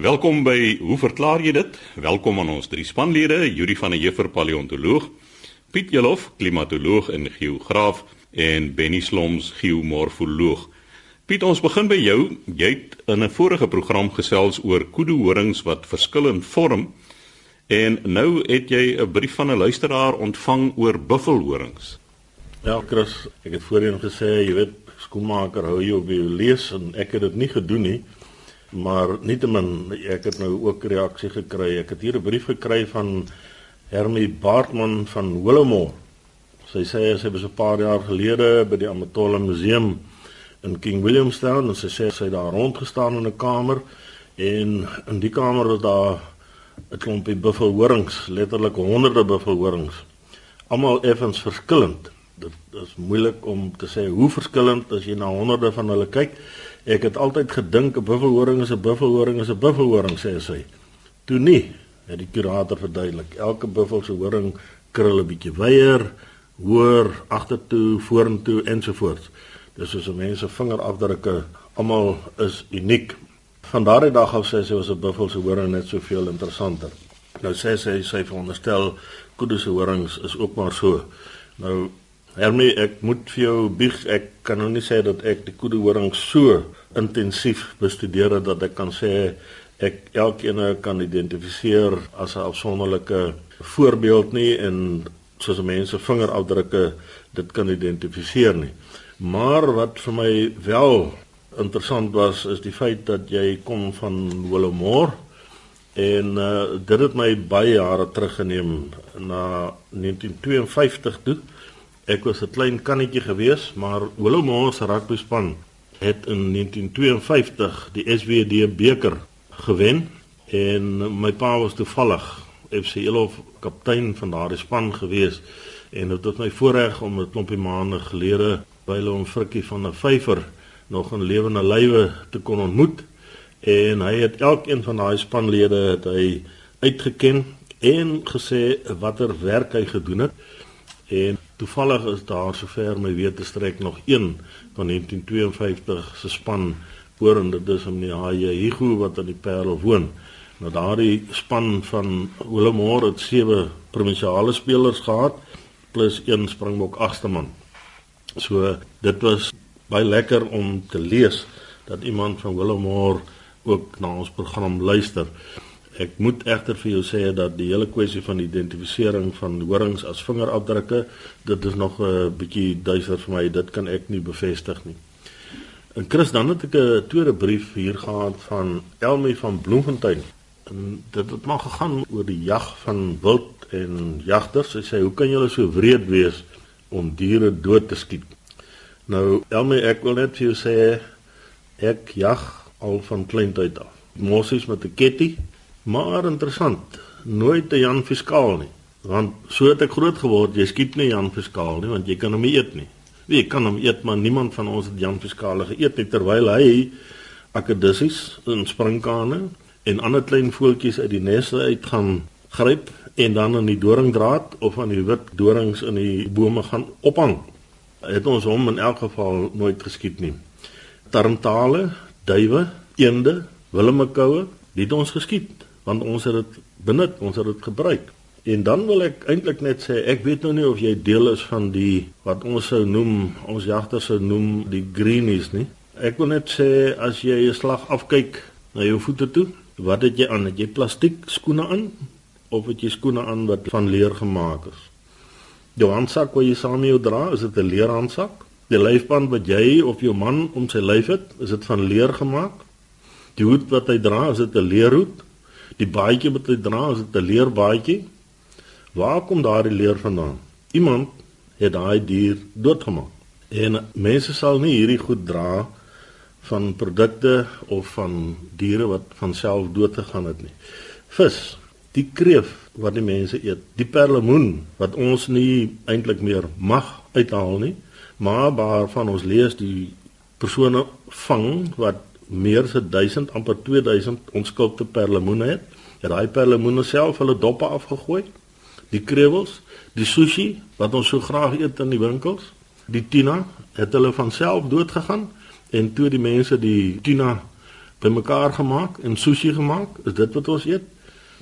Welkom by Hoe verklaar jy dit? Welkom aan ons drie spanlede, Yuri van der Heever paleontoloog, Piet Jelof klimatoloog en geograaf en Benny Sloms geomorfoloog. Piet, ons begin by jou. Jy het in 'n vorige program gesels oor kuduhorings wat verskillend vorm en nou het jy 'n brief van 'n luisteraar ontvang oor buffelhorings. Ja, Chris, ek het voorheen gesê, jy weet, skoenmaker hou jy op jou lees en ek het dit nie gedoen nie. Maar nietemin ek het nou ook reaksie gekry. Ek het hier 'n brief gekry van Hermie Baartman van Willowmore. Sy sê sy was 'n paar jaar gelede by die Amatola Museum in King Williamstown en sy sê sy het daar rondgestaan in 'n kamer en in die kamer was daar 'n klompie buffelhorings, letterlik honderde buffelhorings. Almal effens verskillend. Dit is moeilik om te sê hoe verskillend as jy na honderde van hulle kyk. Ek het altyd gedink 'n buffelhoring is 'n buffelhoring is 'n buffelhoring sê sy. Toe nie, het die kurator verduidelik. Elke buffel se horing krul 'n bietjie wyer, hoër, agtertoe, vorentoe ensovoorts. Dis soos 'n mens se vingerafdrukke, almal is uniek. Van daardie dag af sê sy was 'n buffel se horing net soveel interessanter. Nou sê sy sy veronderstel kudu se horings is ook maar so. Nou Hermie, ek moet vir jou bieg, ek kan nou nie sê dat ek die koedehoring so intensief bestudeer het dat ek kan sê ek elkeen kan identifiseer as 'n afsonderlike voorbeeld nie en soos mense vingerafdrukke dit kan identifiseer nie. Maar wat vir my wel interessant was is die feit dat jy kom van Willowmore en uh, dit het my baie jare teruggeneem na 1952 toe Ek was 'n klein kannetjie gewees, maar Willowmore se rugbyspan het in 1952 die SWD beker gewen en my pa was toevallig FC Elof kaptein van daardie span gewees en dit was my voorreg om 'n klompie maande gelede by hulle om Frikkie van 'n vyfer nog in lewende lywe te kon ontmoet en hy het elkeen van daai spanlede het hy uitgeken en gesê watter werk hy gedoen het en Toevallig is daar sover my wete strek nog een van 1952 se span oor en dit is om die Haie Higu wat aan die Parel woon. Nou daardie span van Willowmore het sewe provinsiale spelers gehad plus een Springbok agste man. So dit was baie lekker om te lees dat iemand van Willowmore ook na ons program luister. Ek moet egter vir jou sê dat die hele kwessie van identifisering van horings as vingerafdrukke, dit is nog 'n bietjie duiser vir my. Dit kan ek nie bevestig nie. En Chris, dan het ek 'n tweede brief hier gehad van Elmie van Bloemfontein. En dit het maar gegaan oor die jag van wild en jagters. Sy sê, "Hoe kan julle so wreed wees om diere dood te skiet?" Nou, Elmie, ek wil net vir jou sê ek jag al van kleintyd af. Mossies met 'n ketty Maar interessant, nooit 'n Jan Fiskaal nie. Want so het ek groot geword, jy skiet nie Jan Fiskaal nie want jy kan hom nie eet nie. Wie kan hom eet maar niemand van ons het Jan Fiskaal geëet nie terwyl hy akedissies en springkane en ander klein voeltjies uit die neste uit gaan gryp en dan in die doringdraad of aan die wit dorings in die bome gaan ophang. Het ons hom in elk geval nooit geskiet nie. Tarntale, duwe, eende, wilmekoue, het ons geskiet want ons het dit benut, ons het dit gebruik. En dan wil ek eintlik net sê ek weet nou nie of jy deel is van die wat ons sou noem, ons jagters sou noem die greenies nie. Ek wil net sê as jy 'n slag afkyk na jou voete toe, wat het jy aan? Het jy plastiek skoene aan of het jy skoene aan wat van leer gemaak is? Jou handsak wat jy saam jou dra, is dit 'n leer handsak? Die lyfband wat jy of jou man om sy lyf het, is dit van leer gemaak? Die hoed wat hy dra, is dit 'n leerhoed? Die baadjie wat hy dra, is 'n leerbaadjie? Waar kom daardie leer vandaan? Iemand het daai dier doodgemaak. En mense sal nie hierdie goed dra van produkte of van diere wat van self dood gegaan het nie. Vis, die kreef wat die mense eet, die perlemoen wat ons nie eintlik meer mag uithaal nie, maar waarvan ons lees die persone vang wat meer as 1000 amper 2000 onskuldige perlemoene het. Daai perlemoene self hulle doppe afgegooi. Die krewels, die sushi wat ons so graag eet in die winkels, die tuna het hulle van self dood gegaan en toe die mense die tuna bymekaar gemaak en sushi gemaak. Is dit wat ons eet?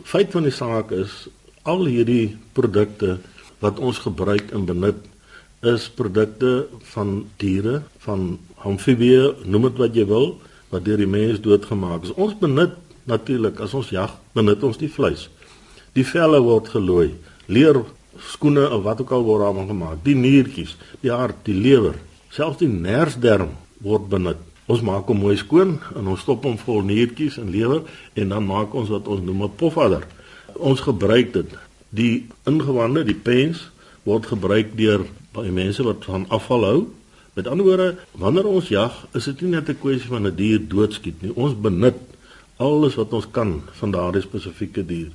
Feit van die saak is al hierdie produkte wat ons gebruik en benut is produkte van diere, van amfibieë, noem dit wat jy wil, wat deur die mens doodgemaak is. Ons benut natuurlik as ons jag, benut ons die vleis. Die velle word gelooi, leer skoene of wat ook al word daarvan gemaak. Die niertjies, die hart, die lewer, selfs die nersderm word benut. Ons maak hom mooi skoon en ons stop hom vol niertjies en lewer en dan maak ons wat ons noem 'n pofadder. Ons gebruik dit. Die ingewande, die pens word gebruik deur baie mense wat van afval hou. Met ander woorde, wanneer ons jag, is dit nie net 'n kwessie van 'n die dier doodskiet nie. Ons benut alles wat ons kan van daardie spesifieke dier.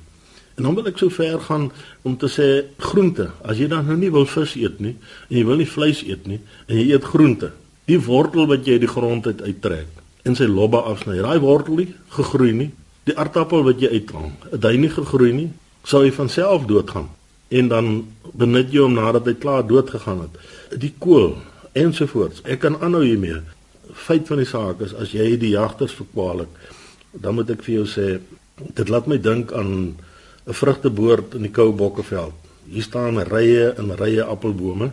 En dan wil ek so ver gaan om te sê groente. As jy dan nou nie wil vis eet nie en jy wil nie vleis eet nie en jy eet groente, die wortel wat jy uit die grond uit uittrek en sy lobbe afsny, daai wortel nie gegroei nie. Die aardappel wat jy uithaal, het hy nie gegroei nie, sou hy van self doodgaan. En dan benut jy hom nadat hy klaar dood gegaan het. Die kool ensovoorts. Ek kan aanhou hiermee. Feit van die saak is as jy die jagters verkwalik, dan moet ek vir jou sê dit laat my dink aan 'n vrugteboord in die Koue Bokkeveld. Hier staan rye en rye appelbome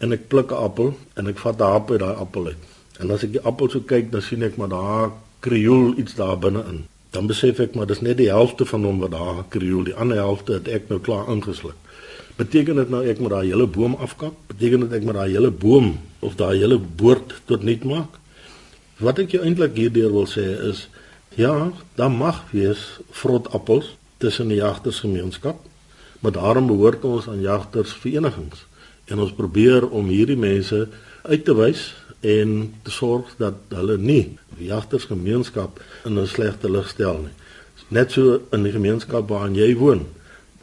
en ek pluk 'n appel en ek vat 'n hap uit daai appel uit. En as ek die appel so kyk, dan sien ek maar daar krioel iets daar binne in. Dan besef ek maar dis net die helfte van hom wat daar krioel, die ander helfte het ek nou klaar ingesluk. Beteken dit nou ek moet daai hele boom afkap? Beteken dit ek moet daai hele boom of daai hele boord tot nut maak? Wat ek jou eintlik hierdeur wil sê is ja, daar mag wees vrot appels tussen die jagtersgemeenskap, maar daarom behoort ons aan jagtersverenigings en ons probeer om hierdie mense uit te wys en te sorg dat hulle nie die jagtersgemeenskap in 'n slegte lig stel nie. Net so in die gemeenskap waarin jy woon,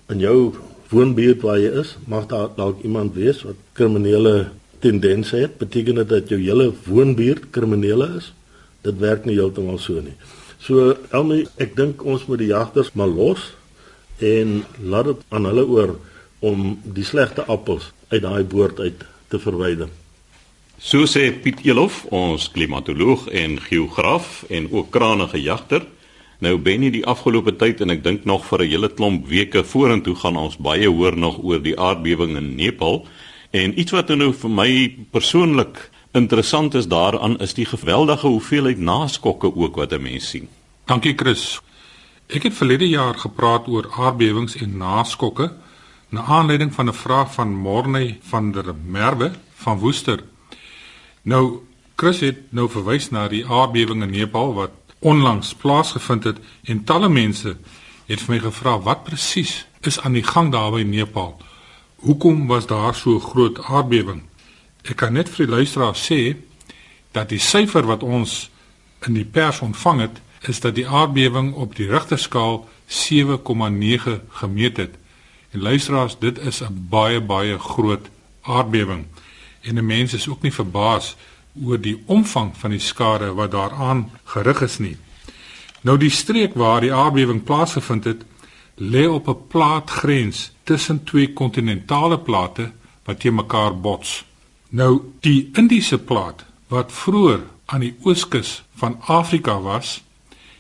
in jou woonbuurt waar jy is, mag daar dalk iemand wees wat kriminele tendense het, beteken dit dat jou hele woonbuurt kriminele is? Dit werk nie heeltemal so nie. So Elmi, ek dink ons moet die jagters maar los en laat dit aan hulle oor om die slegte appels uit daai boord uit te verwyder. So sê Piet Elof, ons klimatoloog en geograaf en ook kranige jagter. Nou ben nie die afgelope tyd en ek dink nog vir 'n hele klomp weke vorentoe gaan ons baie hoor nog oor die aardbewing in Nepal en iets wat nou vir my persoonlik interessant is daaraan is die geweldige hoeveelheid naskokke ook wat 'n mens sien. Dankie Chris. Ek het verlede jaar gepraat oor aardbewings en naskokke na aanleiding van 'n vraag van Morney van der Merwe van Woester. Nou Chris het nou verwys na die aardbewing in Nepal wat onlangs plaasgevind het en talle mense het vir my gevra wat presies is aan die gang daar by Nepal. Hoekom was daar so groot aardbewing? Ek kan net vir die luisteraar sê dat die syfer wat ons in die pers ontvang het, is dat die aardbewing op die Richterskaal 7,9 gemeet het. En luisteraars, dit is 'n baie baie groot aardbewing. En mense is ook nie verbaas oor die omvang van die skade wat daaraan gerig is nie. Nou die streek waar die aardbewing plaasgevind het, lê op 'n plaatgrens tussen twee kontinentale plate wat teen mekaar bots. Nou die Indiese plaat wat vroeër aan die ooskus van Afrika was,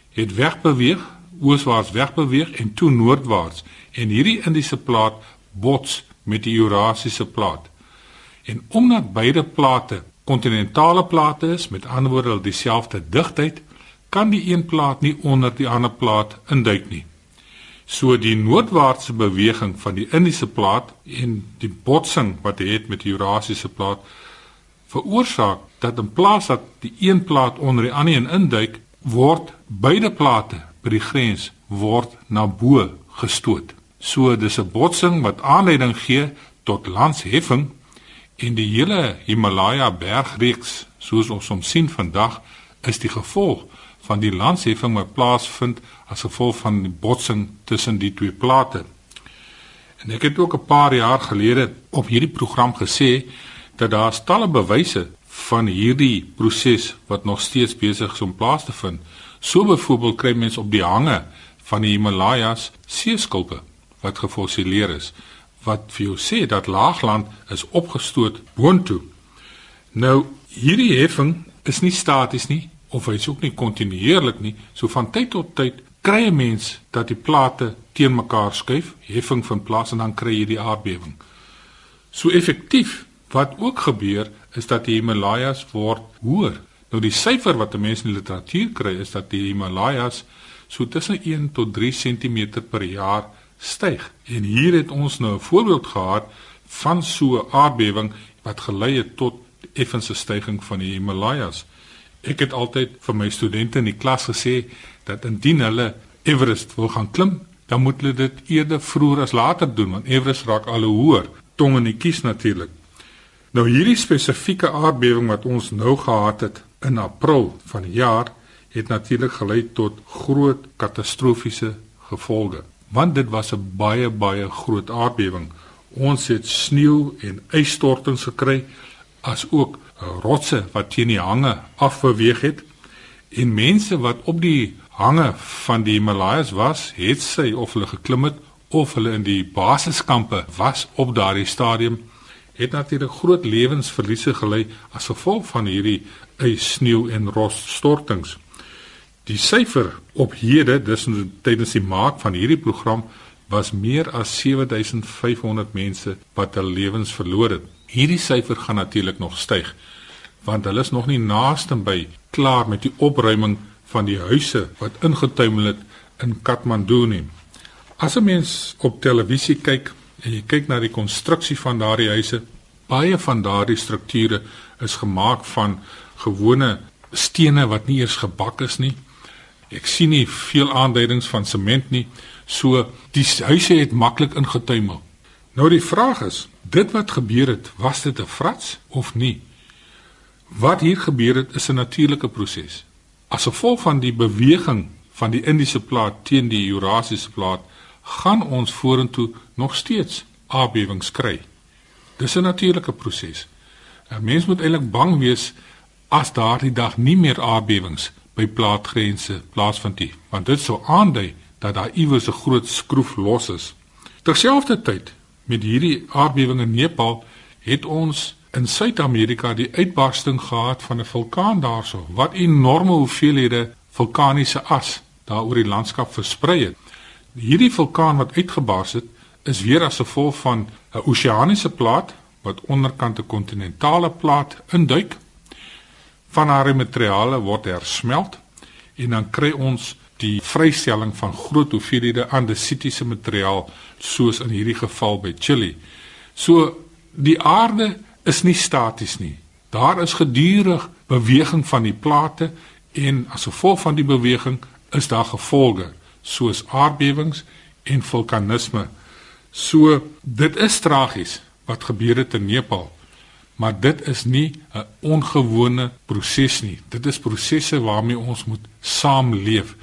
het wegbeweeg, ooswaarts wegbeweeg en toe noordwaarts en hierdie Indiese plaat bots met die Eurasiese plaat. En omdat beide plate kontinentale plate is, met ander woorde hulle dieselfde digtheid, kan die een plaat nie onder die ander plaat induik nie. So die noordwaartse beweging van die Indiese plaat en die botsing wat dit het met die Eurasiese plaat veroorsaak dat in plaas dat die een plaat onder die ander een induik, word beide plate by die grens word na bo gestoot. So dis 'n botsing wat aanleiding gee tot landsheffing en die hele Himalaya bergreeks soos ons hom sien vandag is die gevolg van die landsheffing wat plaasvind as gevolg van die botsing tussen die twee plate. En ek het ook 'n paar jaar gelede op hierdie program gesê dat daar stalle bewyse van hierdie proses wat nog steeds besig is om plaas te vind. So byvoorbeeld kry mense op die hange van die Himalajas seeskulpe wat gefossileer is wat vir jou sê dat laagland is opgestoot boontoe. Nou hierdie heffing is nie staties nie of hy's ook nie kontinuerlik nie. So van tyd tot tyd kry 'n mens dat die plate teen mekaar skuif, heffing vind plaas en dan kry jy die aardbewing. So effektief wat ook gebeur is dat die Himalajas word hoër. Nou die syfer wat mense in die literatuur kry is dat die Himalajas so tussen 1 tot 3 cm per jaar styg. En hier het ons nou 'n voorbeeld gehad van so 'n aardbewing wat gelei het tot effense stygings van die Himalajas. Ek het altyd vir my studente in die klas gesê dat indien hulle Everest wil gaan klim, dan moet hulle dit eerder vroeër as later doen want Everest raak al hoe hoër, tong in die kies natuurlik. Nou hierdie spesifieke aardbewing wat ons nou gehad het in April van die jaar het natuurlik gelei tot groot katastrofiese gevolge want dit was 'n baie baie groot aardbewing. Ons het sneeu en ijsstortings gekry as ook rotse wat teen die hange afbeweeg het en mense wat op die hange van die Himalajas was, het sy of hulle geklim het of hulle in die basiskampe was op daardie stadium het natuurlik groot lewensverliese gely as gevolg van hierdie ys, sneeu en rotstortings. Die syfer op hede, dis tydens die maak van hierdie program was meer as 7500 mense wat hul lewens verloor het. Hierdie syfer gaan natuurlik nog styg want hulle is nog nie naaste by klaar met die opruiming van die huise wat ingetuimel het in Kathmandu nie. As 'n mens op televisie kyk en jy kyk na die konstruksie van daardie huise, baie van daardie strukture is gemaak van gewone stene wat nie eers gebak is nie Ek sien nie veel aanduidings van sement nie. So die huise het maklik ingetuimel. Nou die vraag is, dit wat gebeur het, was dit 'n frats of nie? Wat hier gebeur het is 'n natuurlike proses. As gevolg van die beweging van die Indiese plaat teen die Eurasiese plaat, gaan ons vorentoe nog steeds aardbewings kry. Dis 'n natuurlike proses. 'n Mens moet eintlik bang wees as daardie dag nie meer aardbewings by plaatgrense plaasvind nie, want dit sou aandui dat daar iewers 'n groot skroef los is. Terselfdertyd met hierdie aardbewing in Nepal het ons in Suid-Amerika die uitbarsting gehad van 'n vulkaan daarso wat enorme hoeveelhede vulkaniese as daar oor die landskap versprei het. Hierdie vulkaan wat uitgebars het, is weer as gevolg van 'n oseaniese plaat wat onderkant 'n kontinentale plaat induik van haar materiale word hersmelt en dan kry ons die vrystelling van groot hoeveelhede andesitiese materiaal soos in hierdie geval by Chili. So die aarde is nie staties nie. Daar is gedurig beweging van die plate en as gevolg van die beweging is daar gevolge soos aardbewings en vulkanisme. So dit is tragies wat gebeur het in Nepal maar dit is nie 'n ongewone proses nie. Dit is prosesse waarmee ons moet saamleef.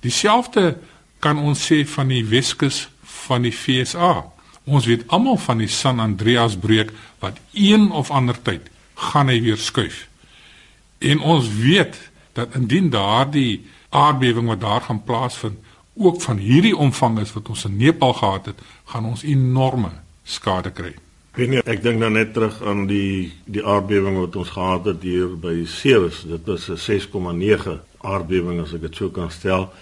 Dieselfde kan ons sê van die Weskus van die FSA. Ons weet almal van die San Andreas breuk wat een of ander tyd gaan hy weer skuif. En ons weet dat indien daardie aardbewing wat daar gaan plaasvind ook van hierdie omvang is wat ons in Nepal gehad het, gaan ons enorme skade kry. Nee, ek dink dan net terug aan die die aardbewing wat ons gehad het hier by Ceres. Dit was 'n 6,9 aardbewing as ek dit sou kan stel.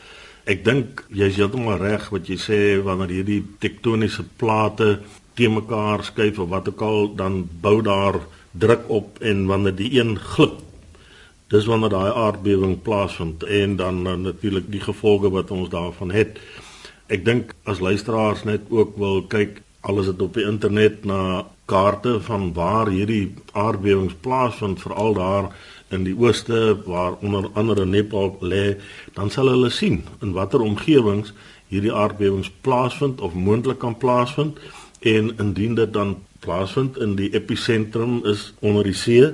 Ek dink jy's heeltemal reg wat jy sê wanneer hierdie tektoniese plate te mekaar skuif of wat ook al dan bou daar druk op en wanneer die een glip dis wanneer daai aardbewing plaasvind en dan natuurlik die gevolge wat ons daarvan het. Ek dink as luisteraars net ook wil kyk alles het op die internet na kaarte van waar hierdie aardbewings plaasvind veral daar in die ooste waar onder andere Nepal lê dan sal hulle sien in watter omgewings hierdie aardbewings plaasvind of moontlik kan plaasvind. En indien dit dan plaasvind in die episentrum is onder die see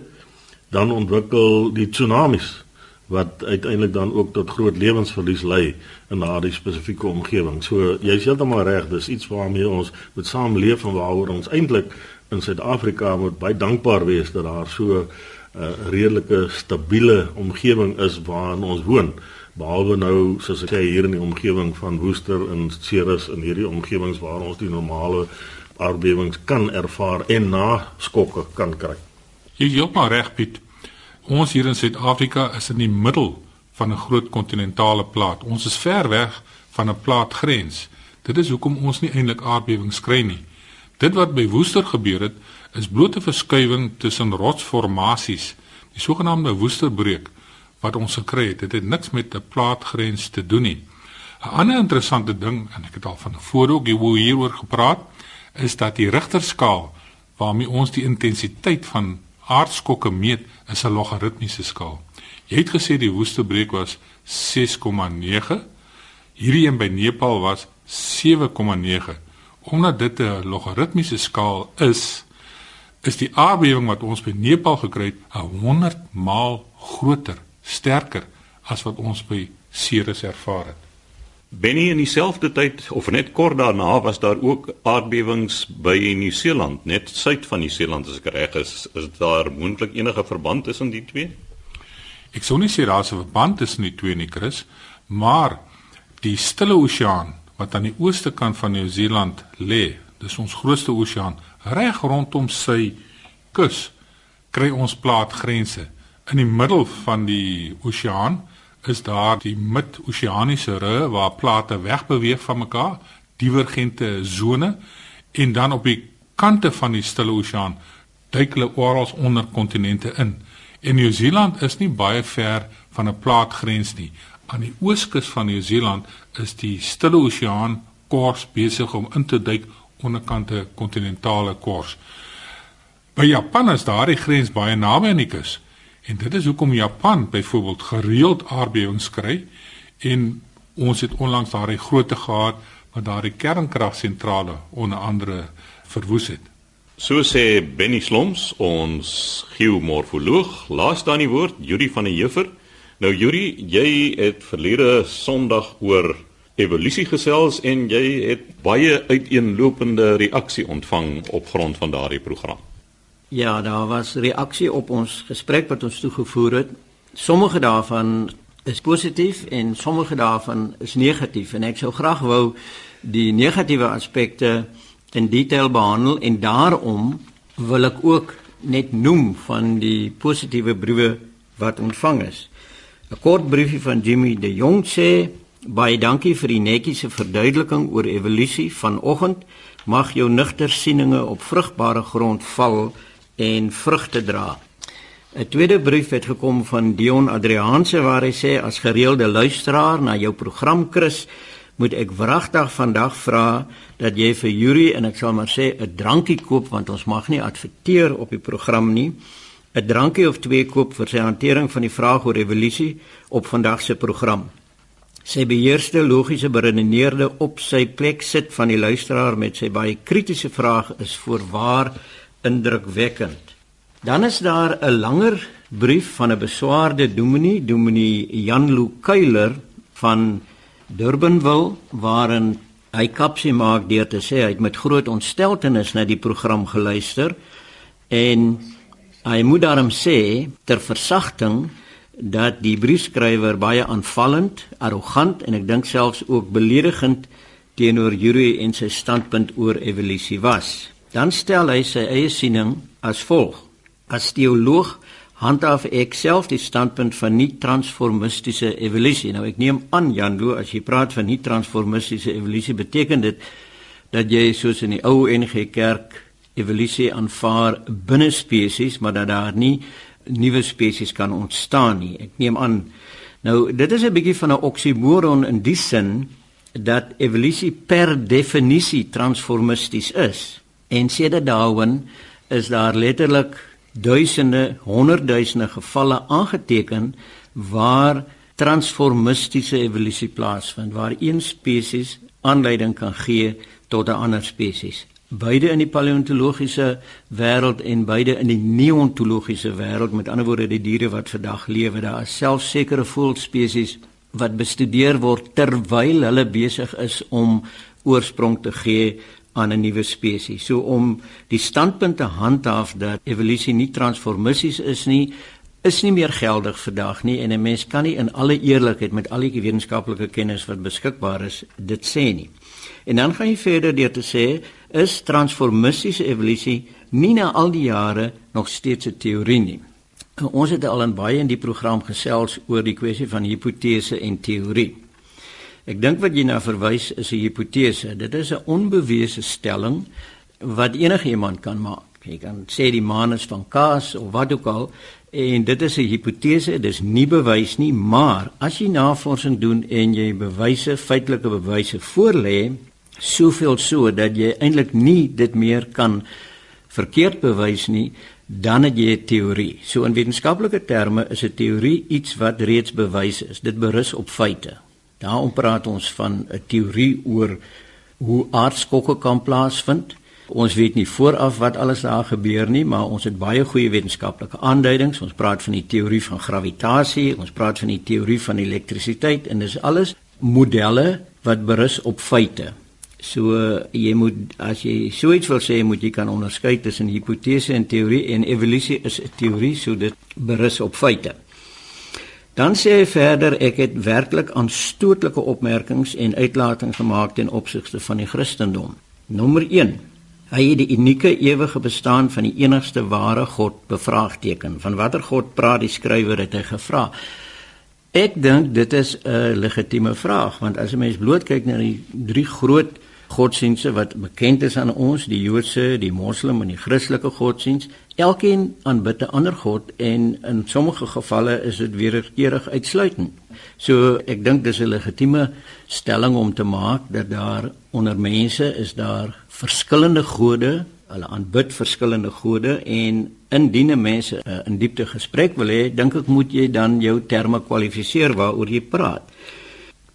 dan ontwikkel die tsunamies wat uiteindelik dan ook tot groot lewensverlies lei in daardie spesifieke omgewing. So jy's heeltemal reg, dis iets waarmee ons moet saamleef en waaroor ons eintlik in Suid-Afrika moet baie dankbaar wees dat daar so 'n uh, redelike stabiele omgewing is waarin ons woon. Behalwe nou soos ek sê hier in die omgewing van Woester en Ceres en hierdie omgewings waar ons die normale aardbewings kan ervaar en na skokke kan kry. Jy help maar reg Piet. Ons hier in Suid-Afrika is in die middel van 'n groot kontinentale plaat. Ons is ver weg van 'n plaatgrens. Dit is hoekom ons nie eintlik aardbewings kry nie. Dit wat by Woester gebeur het, is blote verskuiwing tussen rotsformasies, die sogenaamde Woesterbreuk wat ons gekry het. Dit het niks met 'n plaatgrens te doen nie. 'n Ander interessante ding en ek het al van tevore ook hieroor gepraat, is dat die Richterskaal waarmee ons die intensiteit van aardskokke meet, is 'n logaritmiese skaal. Jy het gesê die Woesterbreuk was 6,9. Hierdie een by Nepal was 7,9. Omdat dit 'n logaritmiese skaal is, is die aardbewing wat ons by Nepal gekry het 100 maal groter sterker as wat ons by Ceres ervaar het. Benny in dieselfde tyd of net kort daarna was daar ook aardbewings by Nieu-Seeland, net suid van Nieu-Seeland as ek reg is. Is daar moontlik enige verband tussen die twee? Ek sou nie sê daar is 'n verband tussen die twee nie, Chris, maar die Stille Oseaan wat aan die ooste kant van Nieu-Seeland lê, dis ons grootste oseaan, reg rondom sy kus, kry ons plaatgrense in die middel van die oseaan is daar die mid-oseaniese rye waar plate wegbeweeg van mekaar, divergente sone en dan op die kante van die stille oseaan duik hulle oral onder kontinente in. En Nieu-Seeland is nie baie ver van 'n plaatgrens nie. Aan die ooskus van Nieu-Seeland is die stille oseaan kors besig om in te duik onderkante kontinentale kors. By Japan is daardie grens baie naby aan die kus. En dit is hoekom Japan byvoorbeeld gereeld aardbewings kry en ons het onlangs daardie grootte gehad wat daardie kernkragsentrale onder andere verwoes het. So sê Benny Sloms, ons geomorfoloog, laas dan die woord Juri van der Heever. Nou Juri, jy het verlede Sondag oor evolusie gesels en jy het baie uiteenlopende reaksie ontvang op grond van daardie program. Ja, daar was reaksie op ons gesprek wat ons toegevoer het. Sommige daarvan is positief en sommige daarvan is negatief en ek sou graag wou die negatiewe aspekte in detail behandel en daarom wil ek ook net noem van die positiewe briewe wat ontvang is. 'n Kort briefie van Jimmy de Jong sê: "Baie dankie vir die netjiese verduideliking oor evolusie vanoggend. Mag jou nugter sieninge op vrugbare grond val." En vrugte dra. 'n Tweede brief het gekom van Dion Adrianse waar hy sê as gereelde luisteraar na jou program Chris, moet ek wragtig vandag vra dat jy vir Yuri en ek sal maar sê 'n drankie koop want ons mag nie adverteer op die program nie. 'n Drankie of twee koop vir sy hantering van die vraag oor evolusie op vandag se program. Sy beheerste logiese beredeneerde op sy plek sit van die luisteraar met sy baie kritiese vraag is voorwaar indrukwekkend. Dan is daar 'n langer brief van 'n beswaarde dominee, dominee Jan Lou Kuiler van Durbanville waarin hy kapsie maak deur te sê hy het met groot ontsteltenis na die program geluister en hy moet daarom sê ter versagting dat die briefskrywer baie aanvallend, arrogant en ek dink selfs ook beledigend teenoor Yuri en sy standpunt oor evolusie was. Dan stel hy sy eie siening as volg: As teoloog handhaaf ek self die standpunt van nie transformistiese evolusie. Nou ek neem aan Jan Loo as jy praat van nie transformistiese evolusie beteken dit dat jy soos in die ou NG Kerk evolusie aanvaar binne spesies, maar dat daar nie nuwe spesies kan ontstaan nie. Ek neem aan nou dit is 'n bietjie van 'n oksimoron in die sin dat evolusie per definisie transformisties is. En sedert daarin is daar letterlik duisende, honderdduisende gevalle aangeteken waar transformistiese evolusie plaasvind waar een spesies aanleiding kan gee tot 'n ander spesies. Beide in die paleontologiese wêreld en beide in die neontologiese wêreld, met ander woorde die diere wat vandag lewe, daar is selfs sekere voëlspesies wat bestudeer word terwyl hulle besig is om oorsprong te gee aan 'n nuwe spesies. So om die standpunt te handhaaf dat evolusie nie transformisties is nie, is nie meer geldig vandag nie en 'n mens kan nie in alle eerlikheid met al die wetenskaplike kennis wat beskikbaar is dit sê nie. En dan gaan jy verder deur te sê is transformistiese evolusie nie na al die jare nog steeds 'n teorie nie. Ons het al in baie in die program gesels oor die kwessie van hipotese en teorie. Ek dink wat jy na verwys is 'n hipotese. Dit is 'n onbewese stelling wat enige iemand kan maak. Jy kan sê die maan is van kaas of wat ook al en dit is 'n hipotese, dis nie bewys nie, maar as jy navorsing doen en jy bewyse, feitelike bewyse voorlê, soveel so dat jy eintlik nie dit meer kan verkeerd bewys nie, dan het jy 'n teorie. So in wetenskaplike terme is 'n teorie iets wat reeds bewys is. Dit berus op feite. Daarom praat ons van 'n teorie oor hoe aardskokke kan plaasvind. Ons weet nie vooraf wat alles daar gebeur nie, maar ons het baie goeie wetenskaplike aanduidings. Ons praat van die teorie van gravitasie, ons praat van die teorie van elektrisiteit en dis alles modelle wat berus op feite. So jy moet as jy so iets wil sê, moet jy kan onderskei tussen hipotese en teorie en evolusie is 'n teorie, so dit berus op feite. Dan sê hy verder ek het werklik aanstootlike opmerkings en uitlatings gemaak ten opsigte van die Christendom. Nommer 1. Hy het die unieke ewige bestaan van die enigste ware God bevraagteken. Van watter God praat die skrywer het hy gevra? Ek dink dit is 'n legitieme vraag want as 'n mens bloot kyk na die drie groot godsdienste wat bekend is aan ons, die Joodse, die Moslem en die Christelike godsdienst, elkeen aanbid 'n ander god en in sommige gevalle is dit wederkerig uitsluitend. So ek dink dis 'n legitieme stelling om te maak dat daar onder mense is daar verskillende gode, hulle aanbid verskillende gode en indien mense uh, in diepte gesprek wil hê, dink ek moet jy dan jou terme kwalifiseer waaroor jy praat.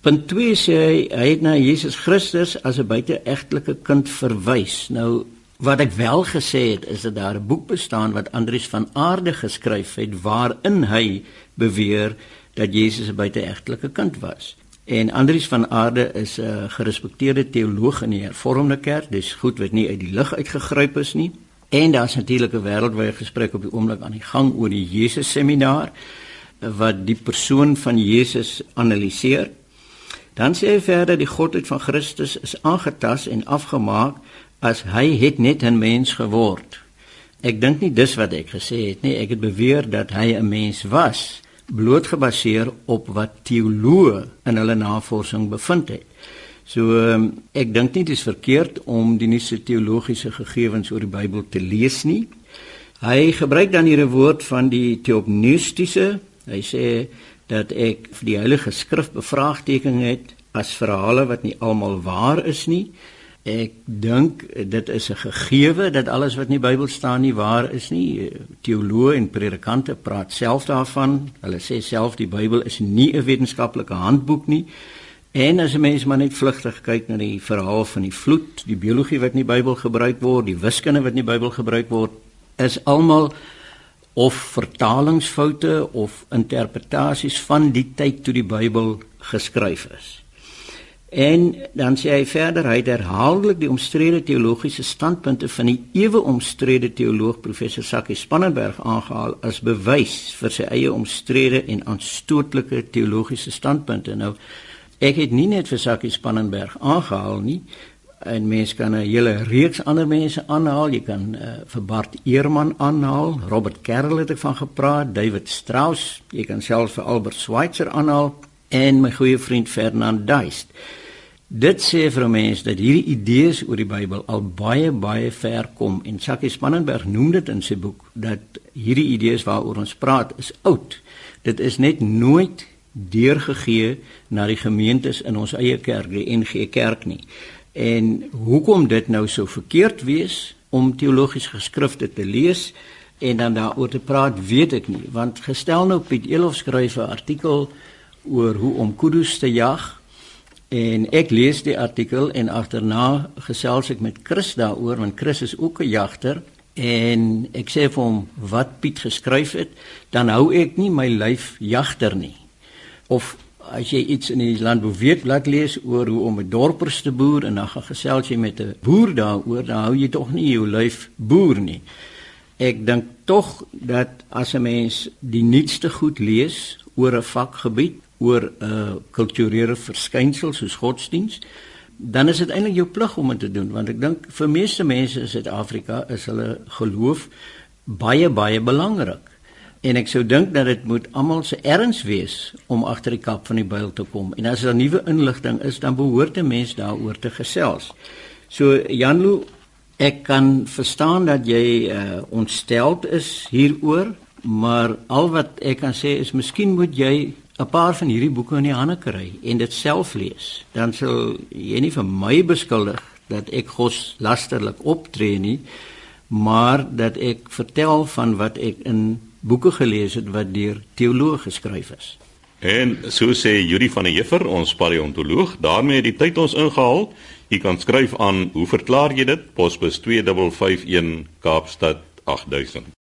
Punt 2 sê hy hy het na Jesus Christus as 'n buiteegtelike kind verwys. Nou wat ek wel gesê het is dat daar 'n boek bestaan wat Andries van Aarde geskryf het waarin hy beweer dat Jesus 'n buiteegtelike kind was. En Andries van Aarde is 'n gerespekteerde teoloog in die Hervormde Kerk. Dis goed wat nie uit die lug uitgegryp is nie. En daar's natuurlik 'n wêreldwye gesprek op die oomblik aan die gang oor die Jesus seminar wat die persoon van Jesus analiseer. Dan sê hy verder die godheid van Christus is aangetas en afgemaak as hy het net 'n mens geword. Ek dink nie dis wat ek gesê het nie. Ek het beweer dat hy 'n mens was, bloot gebaseer op wat teoloë in hulle navorsing bevind het. So um, ek dink nie dit is verkeerd om die nuwe teologiese gegevens oor die Bybel te lees nie. Hy gebruik dan hier 'n woord van die teopneutiese. Hy sê dat ek vir die Heilige Skrif bevraagteken het as verhale wat nie almal waar is nie. Ek dink dit is 'n gegewe dat alles wat in die Bybel staan nie waar is nie. Teoloë en predikante praat self daarvan. Hulle sê self die Bybel is nie 'n wetenskaplike handboek nie. En as 'n mens maar net vlugtig kyk na die verhaal van die vloed, die biologie wat in die Bybel gebruik word, die wiskunde wat in die Bybel gebruik word, is almal of vertalingsfoute of interpretasies van die tyd toe die Bybel geskryf is. En dan sê hy verder hy herhaaldelik die omstrede teologiese standpunte van die ewe omstrede teoloog professor Sakkie Spannenberg aangehaal as bewys vir sy eie omstrede en aanstootlike teologiese standpunte. Nou ek het nie net vir Sakkie Spannenberg aangehaal nie, en mens kan 'n hele reeks ander mense aanhaal. Jy kan uh, vir Bart Eerman aanhaal, Robert Kerrel het ek van gepraat, David Strauss, jy kan selfs vir Albert Schweitzer aanhaal en my goeie vriend Fernand Duist. Dit sê vir mense dat hierdie idees oor die Bybel al baie baie ver kom en Jacques Spannenberg noem dit in sy boek dat hierdie idees waaroor ons praat is oud. Dit is net nooit deurgegee na die gemeentes in ons eie kerk, die NG Kerk nie. En hoekom dit nou so verkeerd wees om teologiese geskrifte te lees en dan daaroor te praat, weet ek nie, want gestel nou Piet Elof skryf 'n artikel oor hoe om kudus te jag en ek lees die artikel en agterna gesels ek met Chris daaroor want Chris is ook 'n jagter en ek sê vir hom wat Piet geskryf het, dan hou ek nie my lyf jagter nie. Of as jy iets in die landbou weet, laat lees oor hoe om 'n dorpers te boer en dan gaan gesels jy met 'n boer daaroor, dan hou jy tog nie jou lyf boer nie. Ek dink tog dat as 'n mens die nuutste goed lees oor 'n vakgebied, oor 'n kulturele verskynsel soos godsdiens, dan is dit eintlik jou plig om dit te doen want ek dink vir meeste mense in Suid-Afrika is hulle geloof baie baie belangrik En ek sou dink dat dit moet almal se erns wees om agter die kap van die byl te kom. En as daar nuwe inligting is, dan behoort 'n mens daaroor te gesels. So Janlo, ek kan verstaan dat jy uh, ontsteld is hieroor, maar al wat ek kan sê is miskien moet jy 'n paar van hierdie boeke in die hande kry en dit self lees. Dan sal jy nie vir my beskuldig dat ek gos lasterlik optree nie, maar dat ek vertel van wat ek in boeke gelees het wat deur teoloë geskryf is. En so sê Juri van der Heever, ons paleontoloog, daarmee het die tyd ons ingehaal. Jy kan skryf aan, hoe verklaar jy dit? Posbus 2551 Kaapstad 8000.